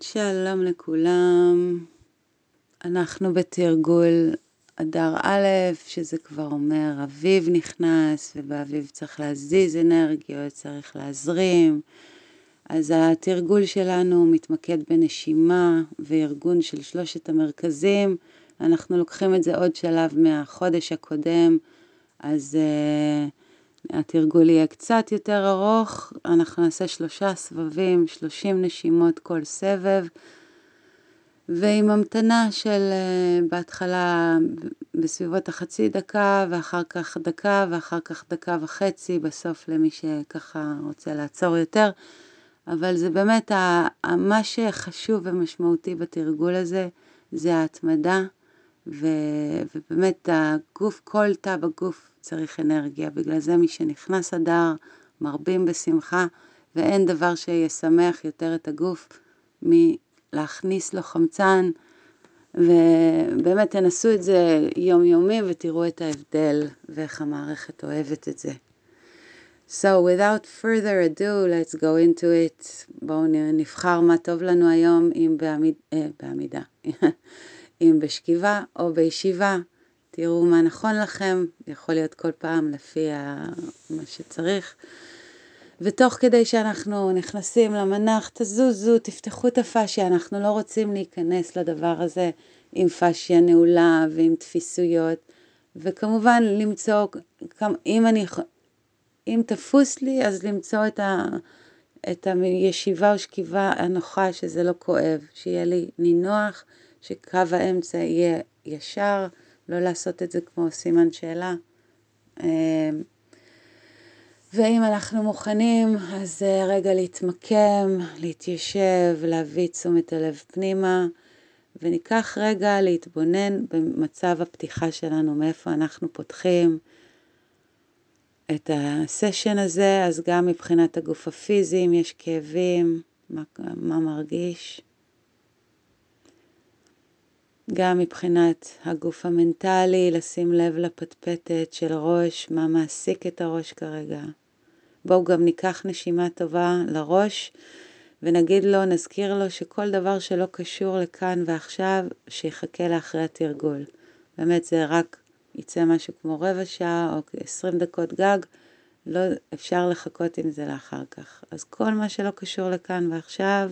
שלום לכולם, אנחנו בתרגול אדר א', שזה כבר אומר אביב נכנס, ובאביב צריך להזיז אנרגיות, צריך להזרים. אז התרגול שלנו מתמקד בנשימה וארגון של שלושת המרכזים. אנחנו לוקחים את זה עוד שלב מהחודש הקודם, אז uh, התרגול יהיה קצת יותר ארוך, אנחנו נעשה שלושה סבבים, שלושים נשימות כל סבב, ועם המתנה של uh, בהתחלה בסביבות החצי דקה, ואחר כך דקה, ואחר כך דקה וחצי, בסוף למי שככה רוצה לעצור יותר. אבל זה באמת, מה שחשוב ומשמעותי בתרגול הזה, זה ההתמדה, ו, ובאמת הגוף, כל תא בגוף צריך אנרגיה, בגלל זה מי שנכנס אדר, מרבים בשמחה, ואין דבר שישמח יותר את הגוף מלהכניס לו חמצן, ובאמת תנסו את זה יומיומי ותראו את ההבדל ואיך המערכת אוהבת את זה. So without further ado, let's go into it. בואו נבחר מה טוב לנו היום, אם בעמיד, אה, בעמידה, אם בשכיבה או בישיבה. תראו מה נכון לכם, יכול להיות כל פעם לפי מה שצריך. ותוך כדי שאנחנו נכנסים למנח, תזוזו, תפתחו את הפאשיה, אנחנו לא רוצים להיכנס לדבר הזה עם פאשיה נעולה ועם תפיסויות, וכמובן למצוא, אם אני אם תפוס לי, אז למצוא את, ה, את הישיבה או שכיבה הנוחה, שזה לא כואב, שיהיה לי נינוח, שקו האמצע יהיה ישר, לא לעשות את זה כמו סימן שאלה. אמ, ואם אנחנו מוכנים, אז רגע להתמקם, להתיישב, להביא תשומת הלב פנימה, וניקח רגע להתבונן במצב הפתיחה שלנו, מאיפה אנחנו פותחים. את הסשן הזה, אז גם מבחינת הגוף הפיזי, אם יש כאבים, מה, מה מרגיש. גם מבחינת הגוף המנטלי, לשים לב לפטפטת של ראש, מה מעסיק את הראש כרגע. בואו גם ניקח נשימה טובה לראש ונגיד לו, נזכיר לו שכל דבר שלא קשור לכאן ועכשיו, שיחכה לאחרי התרגול. באמת זה רק יצא משהו כמו רבע שעה או עשרים דקות גג, לא אפשר לחכות עם זה לאחר כך. אז כל מה שלא קשור לכאן ועכשיו,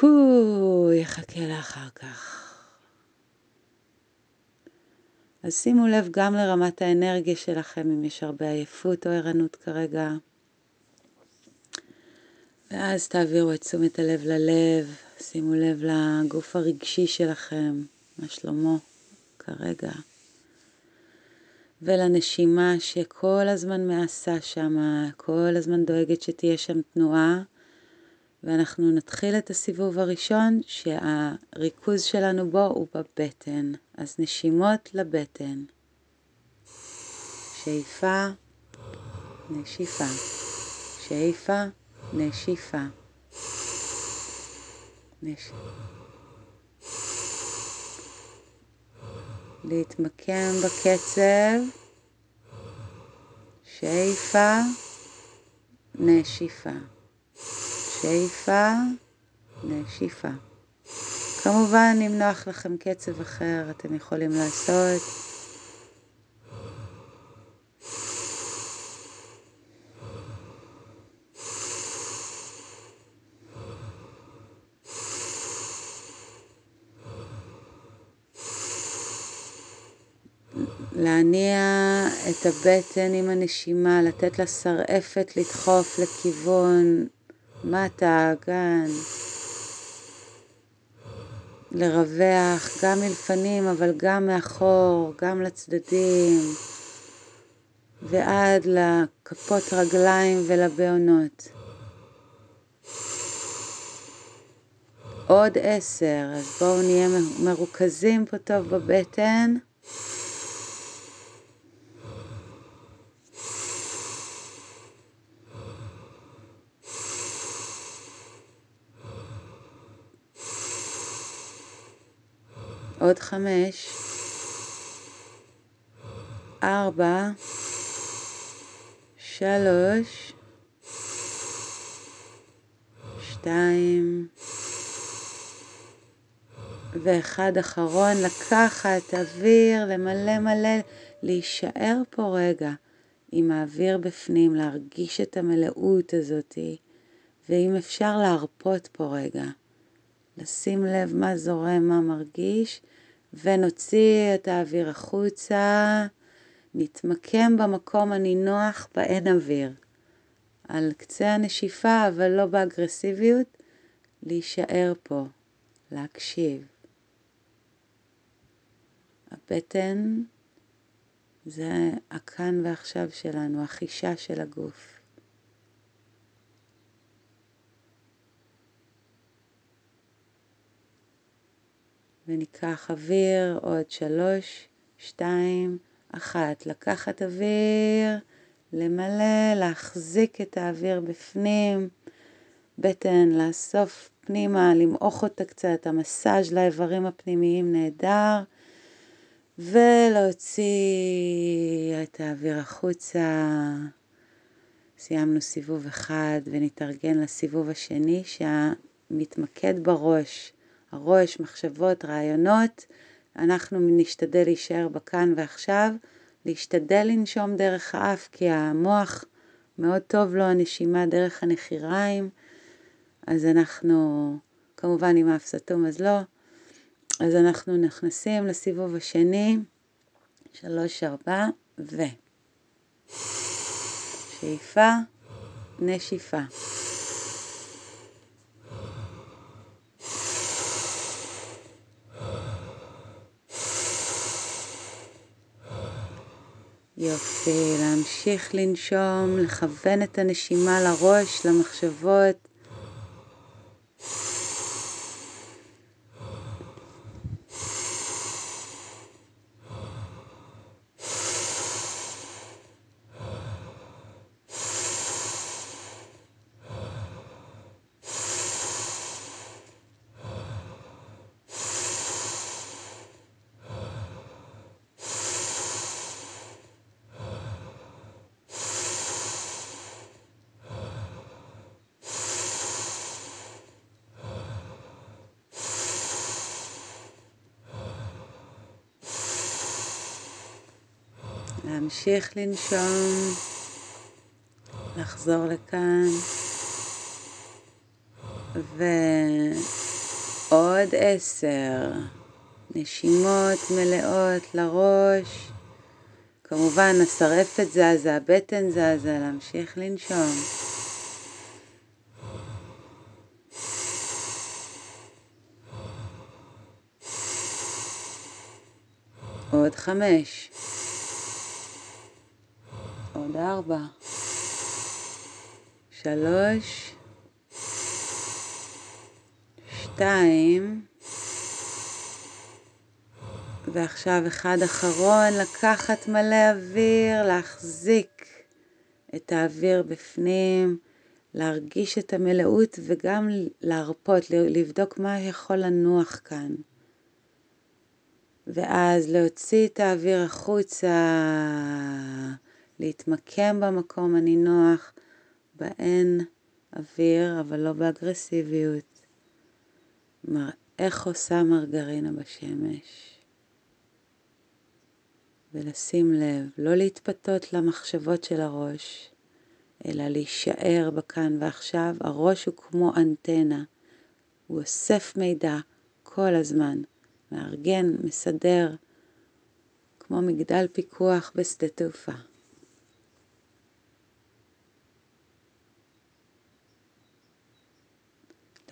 הוא יחכה לאחר כך. אז שימו לב גם לרמת האנרגיה שלכם, אם יש הרבה עייפות או ערנות כרגע. ואז תעבירו את תשומת הלב ללב, שימו לב לגוף הרגשי שלכם, מה שלמה. כרגע. ולנשימה שכל הזמן מעשה שם, כל הזמן דואגת שתהיה שם תנועה. ואנחנו נתחיל את הסיבוב הראשון שהריכוז שלנו בו הוא בבטן. אז נשימות לבטן. שאיפה, נשיפה. שאיפה, נשיפה. נשיפה. להתמקם בקצב, שאיפה, נשיפה, שאיפה, נשיפה. כמובן, אם נוח לכם קצב אחר, אתם יכולים לעשות. להניע את הבטן עם הנשימה, לתת לה שרעפת לדחוף לכיוון מטה. לרווח גם מלפנים אבל גם מאחור, גם לצדדים ועד לכפות רגליים ולבעונות. עוד עשר, אז בואו נהיה מרוכזים פה טוב בבטן. עוד חמש, ארבע, שלוש, שתיים, ואחד אחרון, לקחת אוויר, למלא מלא, להישאר פה רגע עם האוויר בפנים, להרגיש את המלאות הזאתי, ואם אפשר להרפות פה רגע, לשים לב מה זורם, מה מרגיש, ונוציא את האוויר החוצה, נתמקם במקום הנינוח באין אוויר. על קצה הנשיפה, אבל לא באגרסיביות, להישאר פה, להקשיב. הבטן זה הכאן ועכשיו שלנו, החישה של הגוף. וניקח אוויר, עוד שלוש, שתיים, אחת. לקחת אוויר, למלא, להחזיק את האוויר בפנים, בטן, לאסוף פנימה, למעוך אותה קצת, המסאז' לאיברים הפנימיים נהדר. ולהוציא את האוויר החוצה. סיימנו סיבוב אחד ונתארגן לסיבוב השני שמתמקד בראש. הראש, מחשבות, רעיונות. אנחנו נשתדל להישאר בכאן ועכשיו, להשתדל לנשום דרך האף כי המוח מאוד טוב לו הנשימה דרך הנחיריים, אז אנחנו, כמובן עם האף סתום אז לא, אז אנחנו נכנסים לסיבוב השני, שלוש, ארבע, ו... שאיפה, נשיפה. יופי, להמשיך לנשום, לכוון את הנשימה לראש, למחשבות. להמשיך לנשום, לחזור לכאן, ועוד עשר נשימות מלאות לראש. כמובן השרפת זזה, הבטן זזה, להמשיך לנשום. עוד חמש. עוד ארבע, שלוש, שתיים, ועכשיו אחד אחרון, לקחת מלא אוויר, להחזיק את האוויר בפנים, להרגיש את המלאות וגם להרפות, לבדוק מה יכול לנוח כאן. ואז להוציא את האוויר החוצה. להתמקם במקום הנינוח, באין אוויר, אבל לא באגרסיביות. איך עושה מרגרינה בשמש. ולשים לב, לא להתפתות למחשבות של הראש, אלא להישאר בכאן ועכשיו. הראש הוא כמו אנטנה, הוא אוסף מידע כל הזמן, מארגן, מסדר, כמו מגדל פיקוח בשדה תעופה.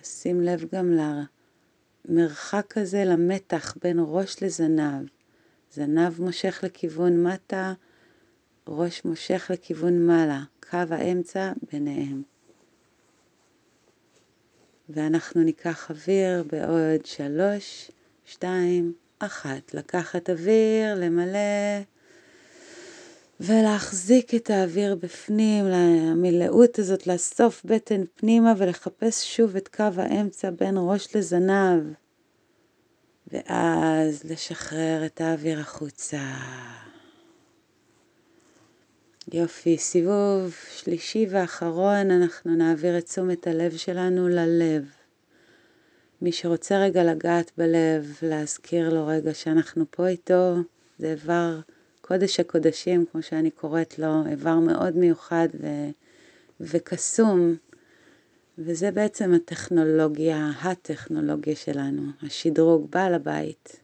שים לב גם למרחק הזה, למתח בין ראש לזנב. זנב מושך לכיוון מטה, ראש מושך לכיוון מעלה, קו האמצע ביניהם. ואנחנו ניקח אוויר בעוד שלוש, שתיים, אחת. לקחת אוויר, למלא. ולהחזיק את האוויר בפנים, המילאות הזאת, לאסוף בטן פנימה ולחפש שוב את קו האמצע בין ראש לזנב. ואז לשחרר את האוויר החוצה. יופי, סיבוב שלישי ואחרון, אנחנו נעביר את תשומת הלב שלנו ללב. מי שרוצה רגע לגעת בלב, להזכיר לו רגע שאנחנו פה איתו, זה איבר קודש הקודשים, כמו שאני קוראת לו, איבר מאוד מיוחד ו... וקסום, וזה בעצם הטכנולוגיה, הטכנולוגיה שלנו, השדרוג, בעל הבית.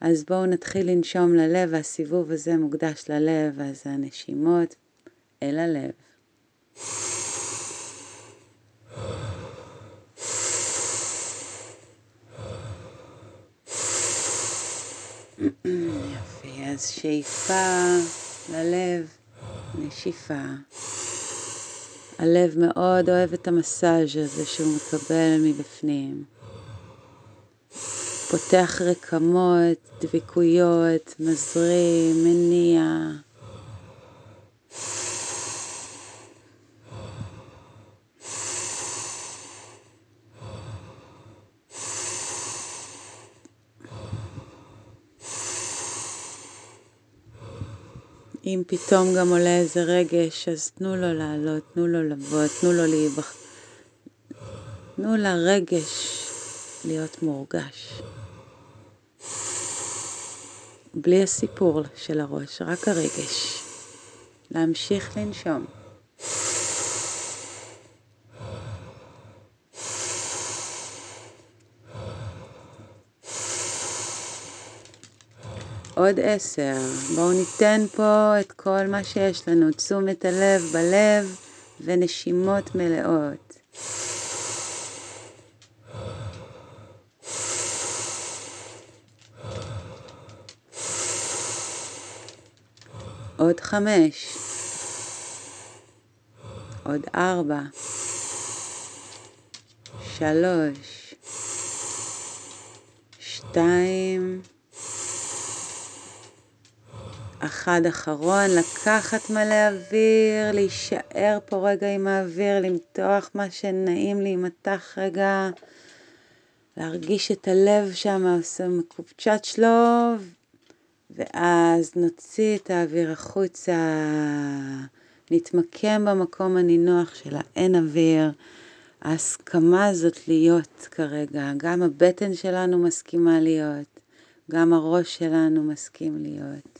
אז בואו נתחיל לנשום ללב, והסיבוב הזה מוקדש ללב, אז הנשימות אל הלב. יופי, אז שאיפה ללב, נשיפה. הלב מאוד אוהב את המסאז' הזה שהוא מקבל מבפנים. פותח רקמות, דביקויות, מזרים, מניע. אם פתאום גם עולה איזה רגש, אז תנו לו לעלות, תנו לו לבוא, תנו לו להיבח... תנו לרגש להיות מורגש. בלי הסיפור של הראש, רק הרגש. להמשיך לנשום. עוד עשר. בואו ניתן פה את כל מה שיש לנו, תשומת הלב בלב ונשימות מלאות. עוד חמש, עוד ארבע, שלוש, שתיים, אחד אחרון, לקחת מלא אוויר, להישאר פה רגע עם האוויר, למתוח מה שנעים להימתח רגע, להרגיש את הלב שם עושה מקופצ'ת שלוב, ואז נוציא את האוויר החוצה, נתמקם במקום הנינוח של האין אוויר. ההסכמה הזאת להיות כרגע, גם הבטן שלנו מסכימה להיות, גם הראש שלנו מסכים להיות.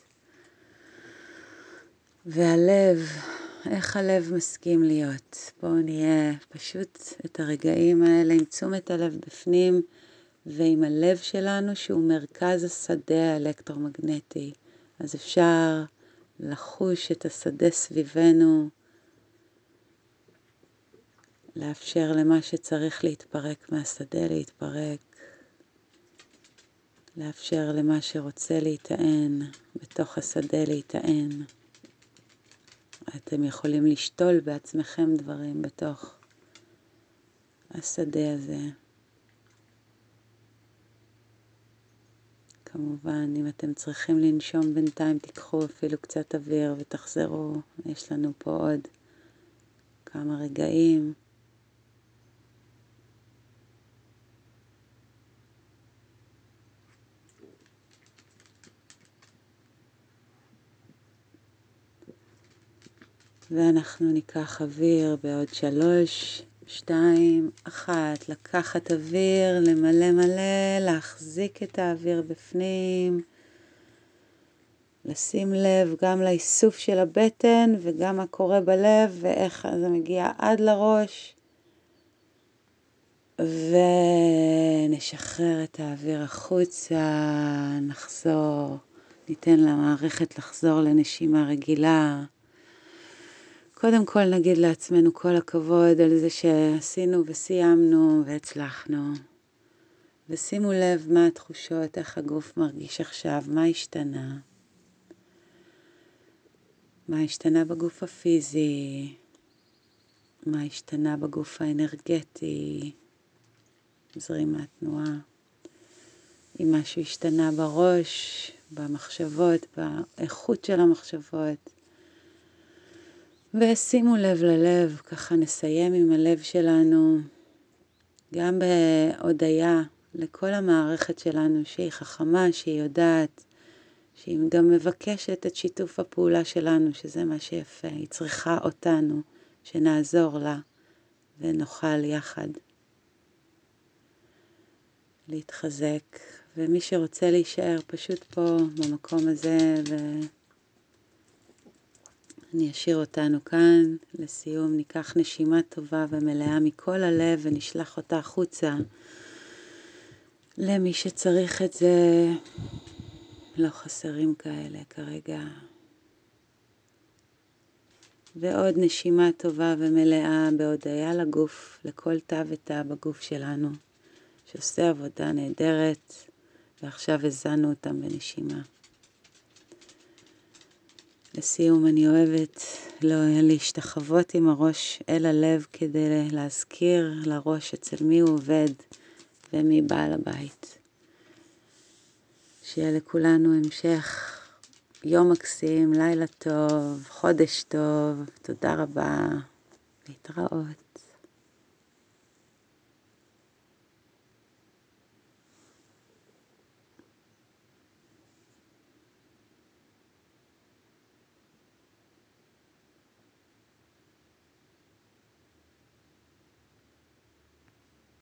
והלב, איך הלב מסכים להיות. בואו נהיה פשוט את הרגעים האלה עם תשומת הלב בפנים ועם הלב שלנו שהוא מרכז השדה האלקטרומגנטי. אז אפשר לחוש את השדה סביבנו, לאפשר למה שצריך להתפרק מהשדה להתפרק, לאפשר למה שרוצה להיטען בתוך השדה להיטען. אתם יכולים לשתול בעצמכם דברים בתוך השדה הזה. כמובן, אם אתם צריכים לנשום בינתיים, תיקחו אפילו קצת אוויר ותחזרו. יש לנו פה עוד כמה רגעים. ואנחנו ניקח אוויר בעוד שלוש, שתיים, אחת, לקחת אוויר, למלא מלא, להחזיק את האוויר בפנים, לשים לב גם לאיסוף של הבטן וגם מה קורה בלב ואיך זה מגיע עד לראש. ונשחרר את האוויר החוצה, נחזור, ניתן למערכת לחזור לנשימה רגילה. קודם כל נגיד לעצמנו כל הכבוד על זה שעשינו וסיימנו והצלחנו. ושימו לב מה התחושות, איך הגוף מרגיש עכשיו, מה השתנה. מה השתנה בגוף הפיזי, מה השתנה בגוף האנרגטי, זרימת תנועה. אם משהו השתנה בראש, במחשבות, באיכות של המחשבות. ושימו לב ללב, ככה נסיים עם הלב שלנו, גם בהודיה לכל המערכת שלנו שהיא חכמה, שהיא יודעת, שהיא גם מבקשת את שיתוף הפעולה שלנו, שזה מה שיפה. היא צריכה אותנו, שנעזור לה ונוכל יחד להתחזק. ומי שרוצה להישאר פשוט פה, במקום הזה, ואני אשאיר אותנו כאן. לסיום, ניקח נשימה טובה ומלאה מכל הלב ונשלח אותה החוצה למי שצריך את זה. לא חסרים כאלה כרגע. ועוד נשימה טובה ומלאה בהודיה לגוף, לכל תא ותא בגוף שלנו, שעושה עבודה נהדרת, ועכשיו הזנו אותם בנשימה. לסיום, אני אוהבת לא, להשתחוות עם הראש אל הלב כדי להזכיר לראש אצל מי הוא עובד ומי בעל הבית. שיהיה לכולנו המשך יום מקסים, לילה טוב, חודש טוב, תודה רבה, להתראות.